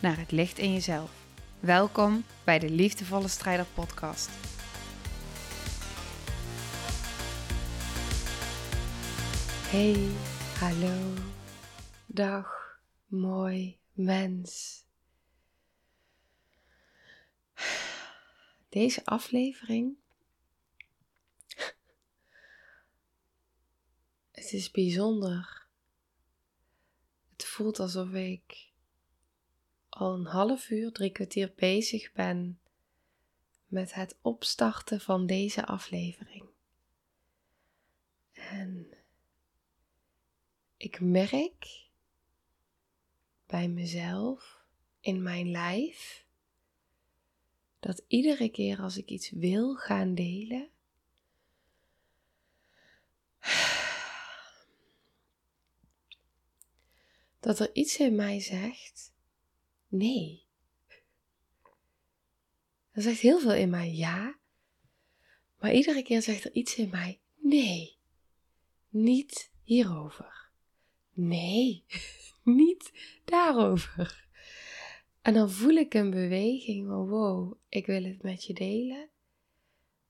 naar het licht in jezelf. Welkom bij de Liefdevolle Strijder Podcast. Hey, hallo, dag, mooi mens. Deze aflevering. Het is bijzonder. Het voelt alsof ik al een half uur, drie kwartier bezig ben met het opstarten van deze aflevering. En ik merk bij mezelf, in mijn lijf, dat iedere keer als ik iets wil gaan delen, dat er iets in mij zegt: nee. Er zegt heel veel in mij ja, maar iedere keer zegt er iets in mij: nee, niet hierover. Nee, niet daarover. En dan voel ik een beweging van wow, ik wil het met je delen.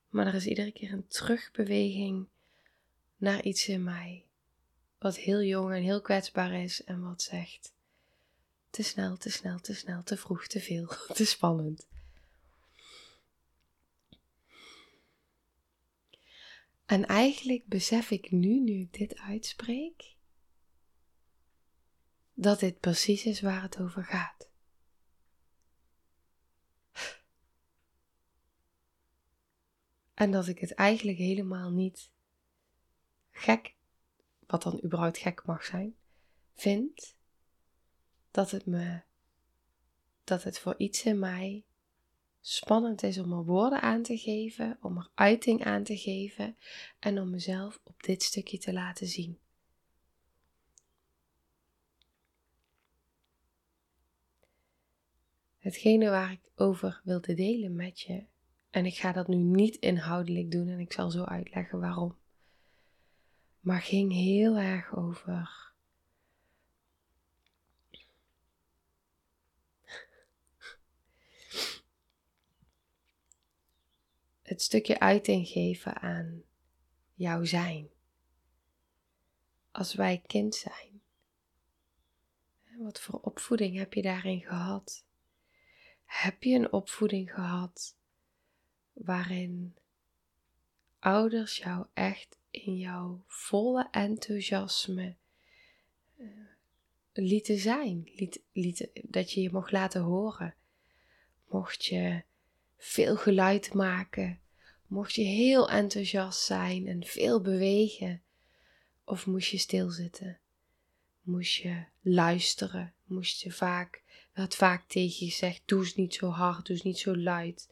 Maar er is iedere keer een terugbeweging naar iets in mij. Wat heel jong en heel kwetsbaar is en wat zegt: te snel, te snel, te snel, te vroeg, te veel, te spannend. En eigenlijk besef ik nu, nu ik dit uitspreek, dat dit precies is waar het over gaat. En dat ik het eigenlijk helemaal niet gek, wat dan überhaupt gek mag zijn, vind dat het me, dat het voor iets in mij spannend is om er woorden aan te geven, om er uiting aan te geven en om mezelf op dit stukje te laten zien. Hetgene waar ik over wilde delen met je, en ik ga dat nu niet inhoudelijk doen en ik zal zo uitleggen waarom, maar ging heel erg over het stukje uiting geven aan jouw zijn. Als wij kind zijn. Wat voor opvoeding heb je daarin gehad? Heb je een opvoeding gehad waarin ouders jou echt in jouw volle enthousiasme uh, lieten zijn? Liet, liet, dat je je mocht laten horen? Mocht je veel geluid maken? Mocht je heel enthousiast zijn en veel bewegen? Of moest je stilzitten? Moest je luisteren? Moest je vaak, werd vaak tegen je gezegd: doe niet zo hard, doe niet zo luid.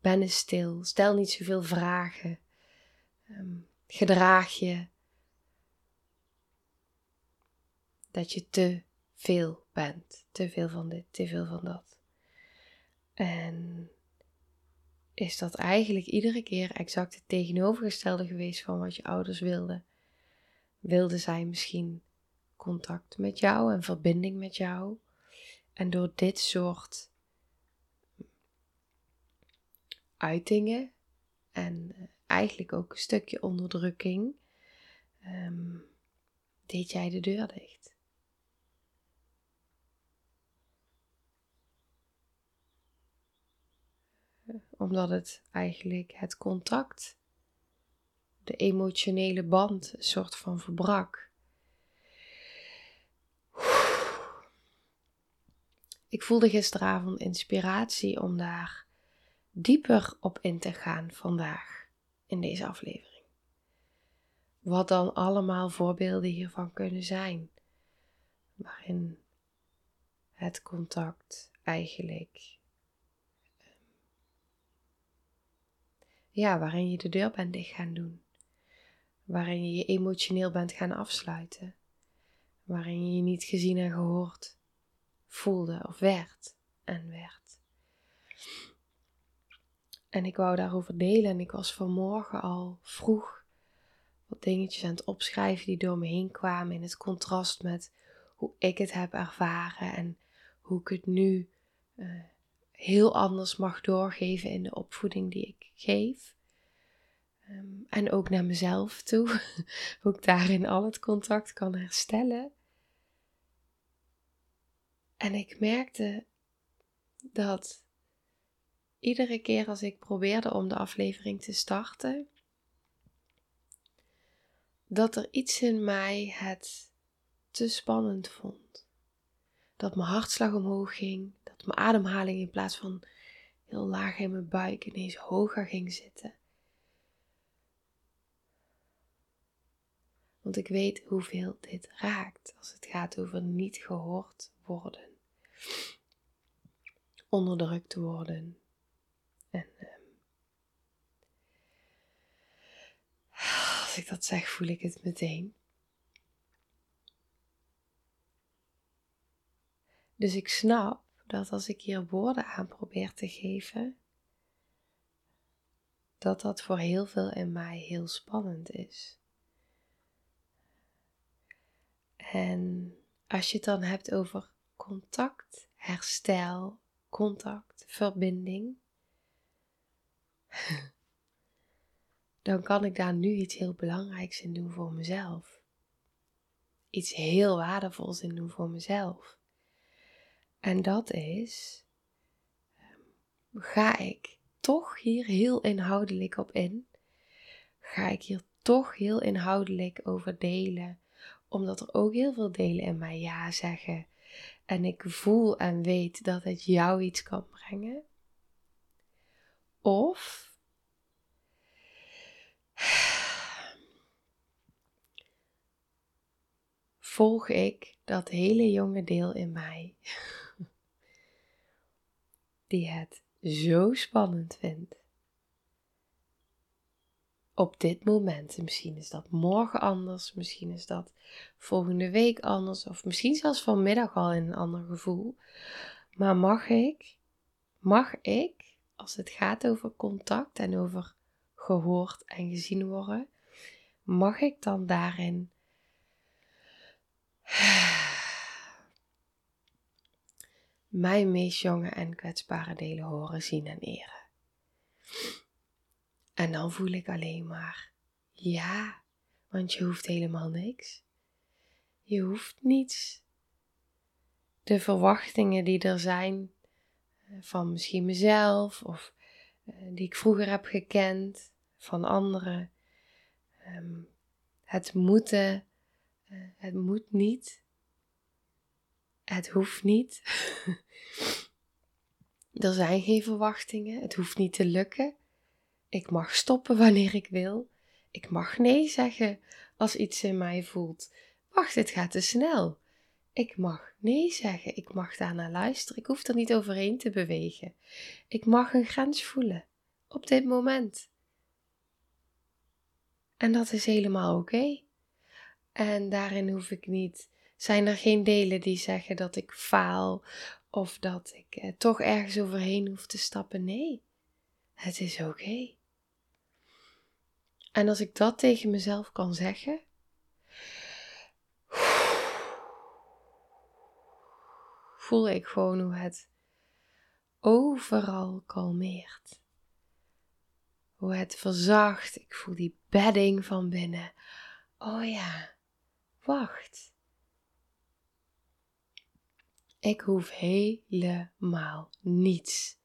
Ben stil, stel niet zoveel vragen. Um, gedraag je. Dat je te veel bent. Te veel van dit, te veel van dat. En is dat eigenlijk iedere keer exact het tegenovergestelde geweest van wat je ouders wilden. Wilden zij misschien contact met jou en verbinding met jou. En door dit soort uitingen en eh, eigenlijk ook een stukje onderdrukking, um, deed jij de deur dicht. Omdat het eigenlijk het contact, de emotionele band, een soort van verbrak. Ik voelde gisteravond inspiratie om daar dieper op in te gaan vandaag in deze aflevering. Wat dan allemaal voorbeelden hiervan kunnen zijn, waarin het contact eigenlijk. Ja, waarin je de deur bent dicht gaan doen. Waarin je je emotioneel bent gaan afsluiten. Waarin je je niet gezien en gehoord voelde of werd en werd. En ik wou daarover delen en ik was vanmorgen al vroeg wat dingetjes aan het opschrijven die door me heen kwamen in het contrast met hoe ik het heb ervaren en hoe ik het nu uh, heel anders mag doorgeven in de opvoeding die ik geef. Um, en ook naar mezelf toe, hoe ik daarin al het contact kan herstellen. En ik merkte dat iedere keer als ik probeerde om de aflevering te starten, dat er iets in mij het te spannend vond. Dat mijn hartslag omhoog ging, mijn ademhaling in plaats van heel laag in mijn buik ineens hoger ging zitten. Want ik weet hoeveel dit raakt als het gaat over niet gehoord worden, onderdrukt worden. En ehm, als ik dat zeg, voel ik het meteen. Dus ik snap dat als ik hier woorden aan probeer te geven, dat dat voor heel veel in mij heel spannend is. En als je het dan hebt over contact, herstel, contact, verbinding, dan kan ik daar nu iets heel belangrijks in doen voor mezelf. Iets heel waardevols in doen voor mezelf. En dat is, ehm, ga ik toch hier heel inhoudelijk op in? Ga ik hier toch heel inhoudelijk over delen? Omdat er ook heel veel delen in mij ja zeggen. En ik voel en weet dat het jou iets kan brengen. Of volg ik dat hele jonge deel in mij die het zo spannend vindt. Op dit moment, misschien is dat morgen anders, misschien is dat volgende week anders, of misschien zelfs vanmiddag al in een ander gevoel. Maar mag ik, mag ik, als het gaat over contact en over gehoord en gezien worden, mag ik dan daarin mijn meest jonge en kwetsbare delen horen, zien en eren. En dan voel ik alleen maar, ja, want je hoeft helemaal niks. Je hoeft niets. De verwachtingen die er zijn eh, van misschien mezelf of eh, die ik vroeger heb gekend van anderen. Ehm, het moeten, eh, het moet niet. Het hoeft niet. er zijn geen verwachtingen. Het hoeft niet te lukken. Ik mag stoppen wanneer ik wil. Ik mag nee zeggen als iets in mij voelt. Wacht, het gaat te snel. Ik mag nee zeggen. Ik mag daarnaar luisteren. Ik hoef er niet overheen te bewegen. Ik mag een grens voelen. Op dit moment. En dat is helemaal oké. En daarin hoef ik niet. Zijn er geen delen die zeggen dat ik faal of dat ik eh, toch ergens overheen hoef te stappen? Nee, het is oké. En als ik dat tegen mezelf kan zeggen, voel ik gewoon hoe het overal kalmeert. Hoe het verzacht. Ik voel die bedding van binnen. Oh ja, wacht. Ik hoef helemaal niets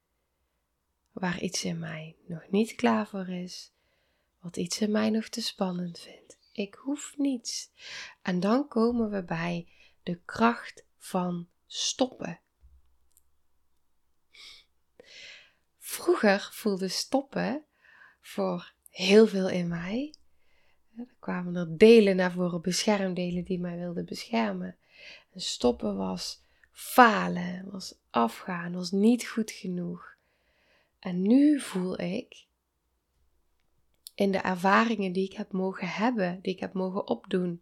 waar iets in mij nog niet klaar voor is, wat iets in mij nog te spannend vindt. Ik hoef niets. En dan komen we bij de kracht van stoppen. Vroeger voelde stoppen voor heel veel in mij. Er kwamen er delen naar voren, beschermdelen die mij wilden beschermen. En stoppen was falen, was afgaan, was niet goed genoeg. En nu voel ik in de ervaringen die ik heb mogen hebben, die ik heb mogen opdoen,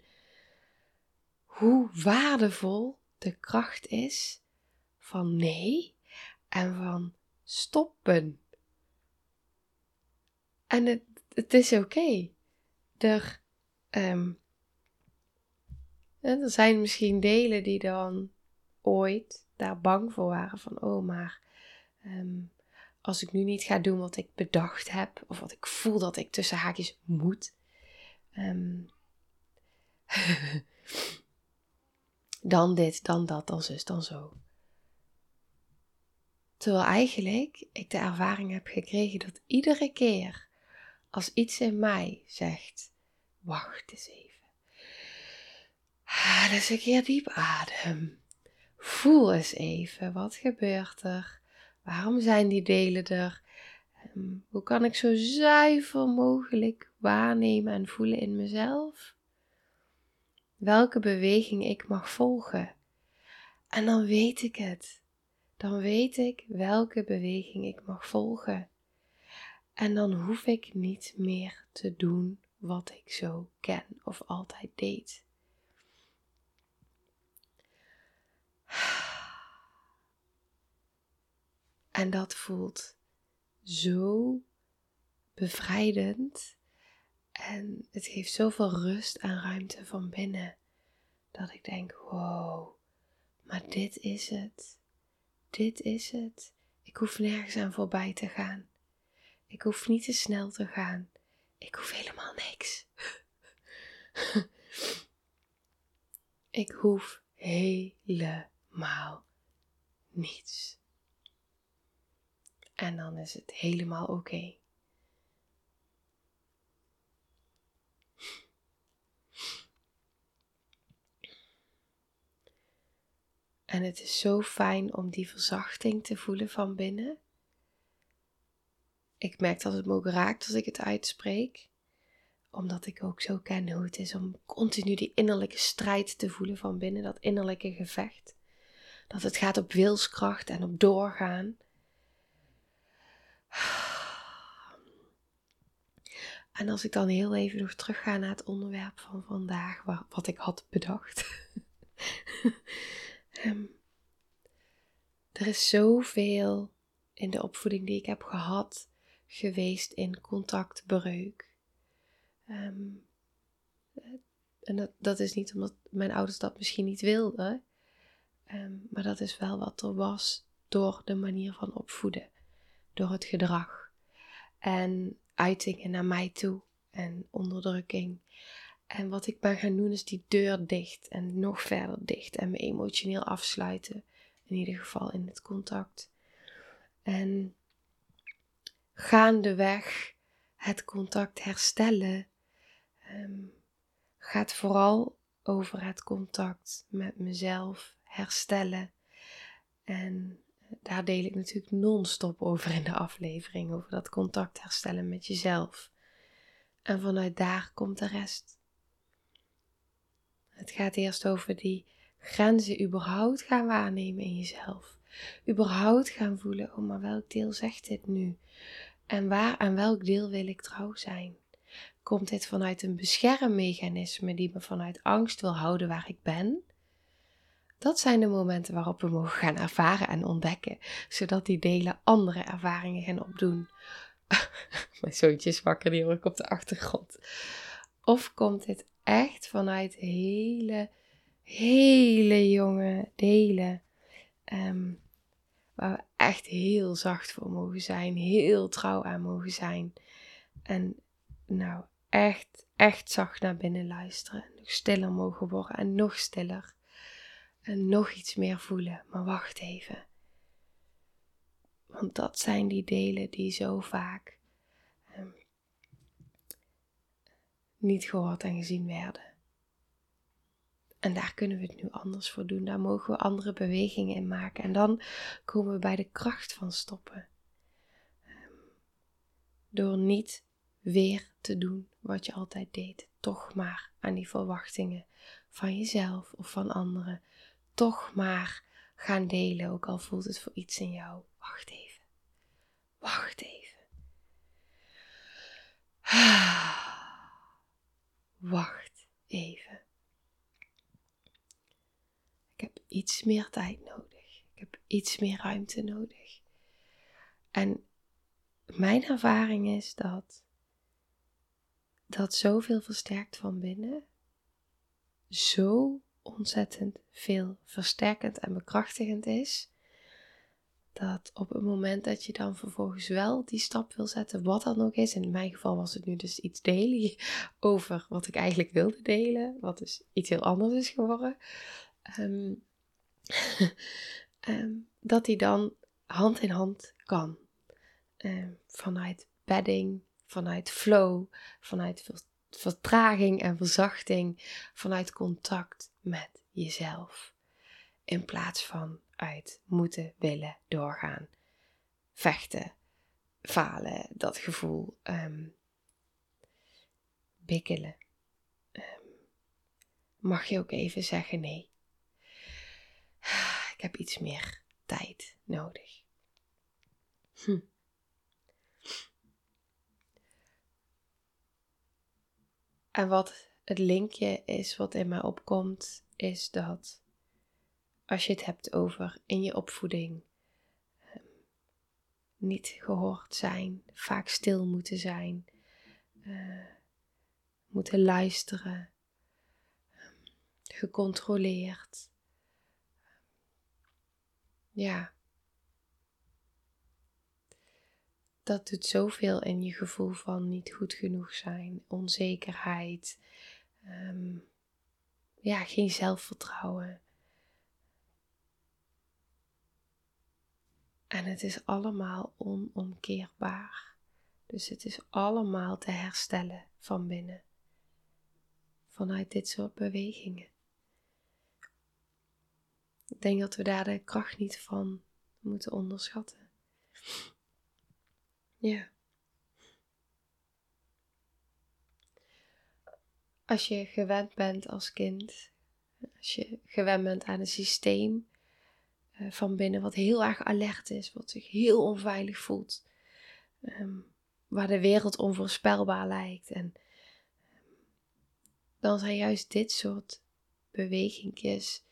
hoe waardevol de kracht is van nee en van stoppen. En het, het is oké. Er, ehm, er zijn misschien delen die dan ooit daar bang voor waren van, oh maar ehm, als ik nu niet ga doen wat ik bedacht heb, of wat ik voel dat ik tussen haakjes moet, ehm, dan dit, dan dat, dan zus, dan zo. Terwijl eigenlijk ik de ervaring heb gekregen dat iedere keer als iets in mij zegt: Wacht eens even. Haal eens een keer diep adem. Voel eens even, wat gebeurt er? Waarom zijn die delen er? Ehm, hoe kan ik zo zuiver mogelijk waarnemen en voelen in mezelf? Welke beweging ik mag volgen? En dan weet ik het. Dan weet ik welke beweging ik mag volgen. En dan hoef ik niet meer te doen wat ik zo ken of altijd deed. En dat voelt zo bevrijdend. En het geeft zoveel rust en ruimte van binnen. Dat ik denk, wow, maar dit is het. Dit is het. Ik hoef nergens aan voorbij te gaan. Ik hoef niet te snel te gaan. Ik hoef helemaal niks. ik hoef helemaal niets. En dan is het helemaal oké. En het is zo fijn om die verzachting te voelen van binnen. Ik merk dat het me ook raakt als ik het uitspreek, omdat ik ook zo ken hoe het is om continu die innerlijke strijd te voelen van binnen, dat innerlijke gevecht. Dat het gaat op wilskracht en op doorgaan. En als ik dan heel even nog terugga naar het onderwerp van vandaag, wat ik had bedacht. um, er is zoveel in de opvoeding die ik heb gehad geweest in contactbreuk. Um, en dat, dat, is niet omdat mijn ouders dat misschien niet wilden, um, maar dat is wel wat er was door de manier van opvoeden door het gedrag. En uitingen naar mij toe en onderdrukking. En wat ik ben gaan doen is die deur dicht en nog verder dicht en me emotioneel afsluiten. In ieder geval in het contact. En gaandeweg het contact herstellen um, gaat vooral over het contact met mezelf herstellen. En daar deel ik natuurlijk non-stop over in de aflevering, over dat contact herstellen met jezelf. En vanuit daar komt de rest. Het gaat eerst over die grenzen überhaupt gaan waarnemen in jezelf. Überhaupt gaan voelen, oh maar welk deel zegt dit nu? En waar aan welk deel wil ik trouw zijn? Komt dit vanuit een beschermmechanisme die me vanuit angst wil houden waar ik ben? Dat zijn de momenten waarop we mogen gaan ervaren en ontdekken, zodat die delen andere ervaringen gaan opdoen. Mijn zoontje is wakker, die hoor ik op de achtergrond. Of komt dit echt vanuit hele, hele jonge delen, ehm, waar we echt heel zacht voor mogen zijn, heel trouw aan mogen zijn. En nou, echt, echt zacht naar binnen luisteren, nog stiller mogen worden en nog stiller en nog iets meer voelen. Maar wacht even. Want dat zijn die delen die zo vaak um, niet gehoord en gezien werden. En daar kunnen we het nu anders voor doen. Daar mogen we andere bewegingen in maken. En dan komen we bij de kracht van stoppen. Um, door niet weer te doen wat je altijd deed. Toch maar aan die verwachtingen van jezelf of van anderen toch maar gaan delen, ook al voelt het voor iets in jou. Wacht even. Wacht even. Wacht even. Ik heb iets meer tijd nodig. Ik heb iets meer ruimte nodig. En mijn ervaring is dat dat zoveel versterkt van binnen, zo ontzettend veel versterkend en bekrachtigend is, dat op het moment dat je dan vervolgens wel die stap wil zetten, wat dan ook is, in mijn geval was het nu dus iets delen over wat ik eigenlijk wilde delen, wat dus iets heel anders is geworden, ehm, ehm, dat die dan hand in hand kan. Ehm, vanuit bedding, vanuit flow, vanuit vertraging en verzachting, vanuit contact met jezelf. In plaats van uit moeten willen doorgaan. Vechten, falen, dat gevoel. Um, bikkelen. Ehm, mag je ook even zeggen nee. Ik heb iets meer tijd nodig. Hm. En wat het linkje is wat in mij opkomt, is dat als je het hebt over in je opvoeding ehm, niet gehoord zijn, vaak stil moeten zijn, uh, moeten luisteren, gecontroleerd. Ja. Dat doet zoveel in je gevoel van niet goed genoeg zijn, onzekerheid, um, ja, geen zelfvertrouwen. En het is allemaal onomkeerbaar. Dus het is allemaal te herstellen van binnen. Vanuit dit soort bewegingen. Ik denk dat we daar de kracht niet van moeten onderschatten. Ja. Als je gewend bent als kind, als je gewend bent aan een systeem eh, van binnen wat heel erg alert is, wat zich heel onveilig voelt, ehm, waar de wereld onvoorspelbaar lijkt. En ehm, dan zijn juist dit soort bewegingjes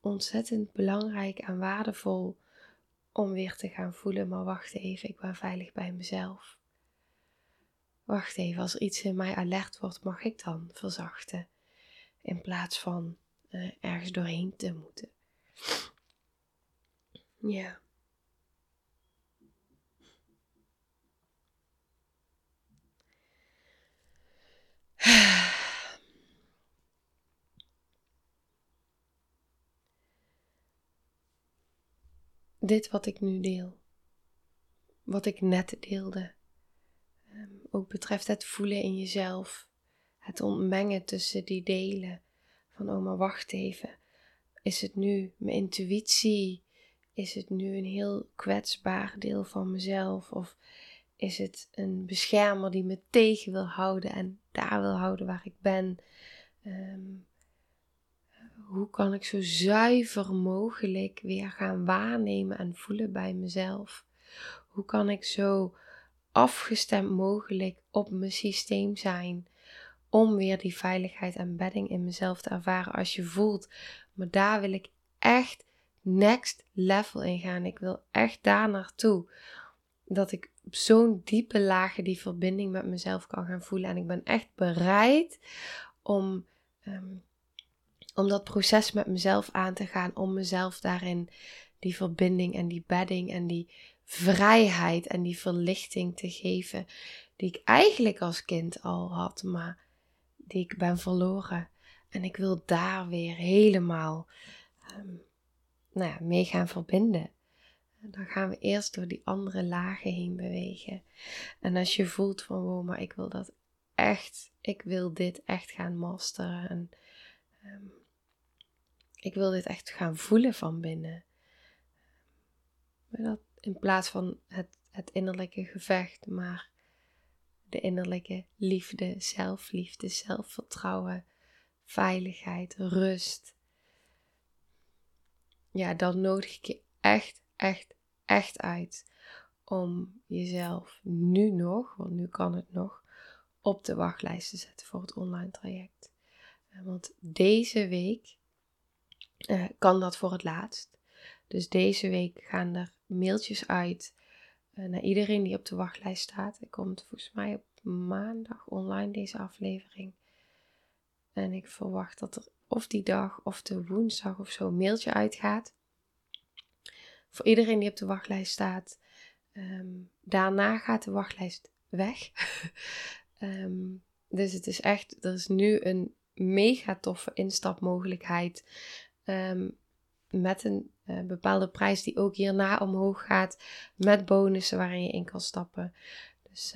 ontzettend belangrijk en waardevol om weer te gaan voelen, maar wacht even, ik ben veilig bij mezelf. Wacht even, als er iets in mij alert wordt, mag ik dan verzachten in plaats van uh, ergens doorheen te moeten. Ja. Dit wat ik nu deel, wat ik net deelde, ook betreft het voelen in jezelf, het ontmengen tussen die delen van oh maar wacht even, is het nu mijn intuïtie is het nu een heel kwetsbaar deel van mezelf? Of is het een beschermer die me tegen wil houden en daar wil houden waar ik ben? Ehm, hoe kan ik zo zuiver mogelijk weer gaan waarnemen en voelen bij mezelf? Hoe kan ik zo afgestemd mogelijk op mijn systeem zijn om weer die veiligheid en bedding in mezelf te ervaren als je voelt, maar daar wil ik echt next level ingaan. Ik wil echt daar naartoe. Dat ik op zo'n diepe lagen die verbinding met mezelf kan gaan voelen. En ik ben echt bereid om, ehm, om dat proces met mezelf aan te gaan. Om mezelf daarin die verbinding en die bedding en die vrijheid en die verlichting te geven. Die ik eigenlijk als kind al had, maar die ik ben verloren. En ik wil daar weer helemaal um, nou ja, mee gaan verbinden. Dan gaan we eerst door die andere lagen heen bewegen. En als je voelt van wow, maar ik wil dat echt, ik wil dit echt gaan masteren. En um, ik wil dit echt gaan voelen van binnen. Dat in plaats van het, het innerlijke gevecht, maar de innerlijke liefde, zelfliefde, zelfvertrouwen, veiligheid, rust ja, dan nodig ik je echt, echt, echt uit om jezelf nu nog, want nu kan het nog, op de wachtlijst te zetten voor het online traject. Eh, want deze week uh, kan dat voor het laatst. Dus deze week gaan er mailtjes uit uh, naar iedereen die op de wachtlijst staat. Er komt volgens mij op maandag online deze aflevering. En ik verwacht dat er of die dag of de woensdag of zo een mailtje uitgaat. Voor iedereen die op de wachtlijst staat. Ehm, daarna gaat de wachtlijst weg. Ehm, dus het is echt, er is nu een mega toffe instapmogelijkheid. Um, met een uh, bepaalde prijs die ook hierna omhoog gaat. Met bonussen waarin je in kan stappen. Dus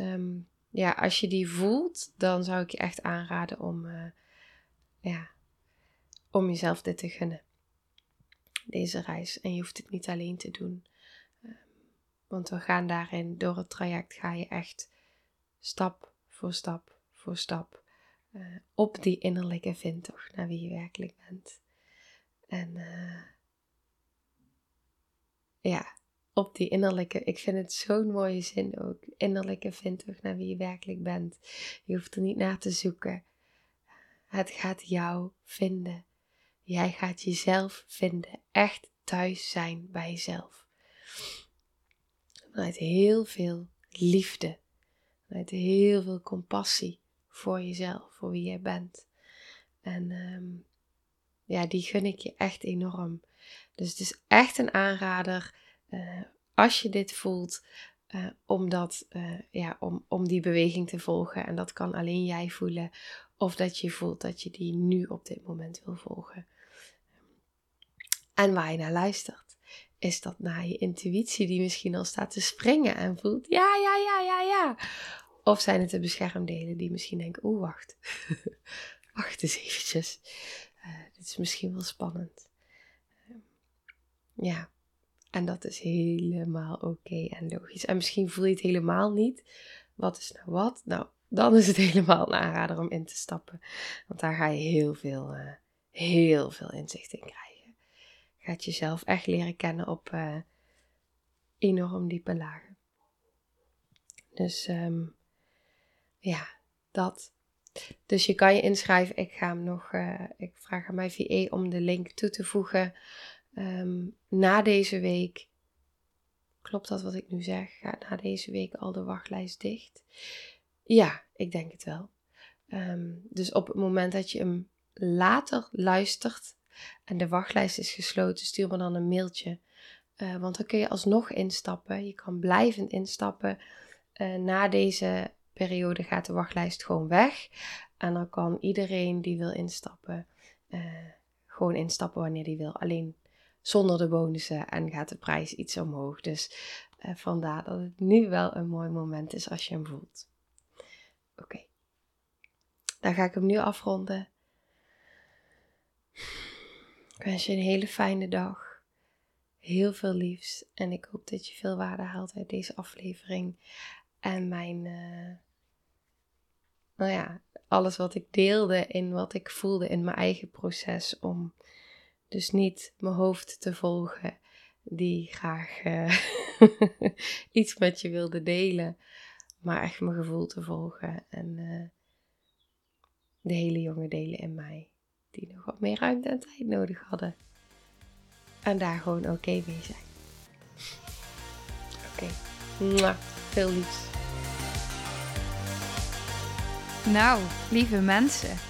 ja, als je die voelt, dan zou ik je echt aanraden om, uh, ja, om jezelf dit te gunnen. Deze reis. En je hoeft het niet alleen te doen. Ehm, want we gaan daarin, door het traject ga je echt stap voor stap voor stap uh, op die innerlijke vindtocht naar wie je werkelijk bent. En ja, op die innerlijke, ik vind het zo'n mooie zin ook, innerlijke vindtocht naar wie je werkelijk bent. Je hoeft er niet naar te zoeken. Het gaat jou vinden. Jij gaat jezelf vinden. Echt thuis zijn bij jezelf. Vanuit heel veel liefde. Vanuit heel veel compassie voor jezelf, voor wie jij bent. En um, ja, die gun ik je echt enorm. Dus het is echt een aanrader. Uh, als je dit voelt, uh, om, dat, uh, ja, om, om die beweging te volgen. En dat kan alleen jij voelen. Of dat je voelt dat je die nu op dit moment wil volgen. En waar je naar luistert, is dat naar je intuïtie die misschien al staat te springen en voelt, ja, ja, ja, ja, ja. Of zijn het de beschermdelen die misschien denken, oeh, wacht. wacht eens eventjes. Dit is misschien wel spannend. Ja, en dat is helemaal oké en logisch. En misschien voel je het helemaal niet. Wat is nou wat? Nou, dan is het helemaal een aanrader om in te stappen. Want daar ga je heel veel, uh, heel veel inzicht in krijgen gaat jezelf echt leren kennen op uh, enorm diepe lagen. Dus um, ja, dat. Dus je kan je inschrijven. Ik ga hem nog, uh, ik vraag aan mijn VE om de link toe te voegen. Um, na deze week, klopt dat wat ik nu zeg? Gaat na deze week al de wachtlijst dicht? Ja, ik denk het wel. Um, dus op het moment dat je hem later luistert, en de wachtlijst is gesloten, stuur me dan een mailtje. Uh, want dan kun je alsnog instappen. Je kan blijvend instappen. Uh, na deze periode gaat de wachtlijst gewoon weg. En dan kan iedereen die wil instappen, uh, gewoon instappen wanneer die wil. Alleen zonder de bonussen en gaat de prijs iets omhoog. Dus vandaar dat het nu wel een mooi moment is als je hem voelt. Oké, dan ga ik hem nu afronden. Ik wens je een hele fijne dag. Heel veel liefs. En ik hoop dat je veel waarde haalt uit deze aflevering. En mijn, uh, nou ja, alles wat ik deelde in wat ik voelde in mijn eigen proces. Om dus niet mijn hoofd te volgen, die graag uh, iets met je wilde delen. Maar echt mijn gevoel te volgen. En uh, de hele jonge delen in mij die nog wat meer ruimte en tijd nodig hadden. En daar gewoon oké mee zijn. Oké, okay. veel liefs. Nou, lieve mensen,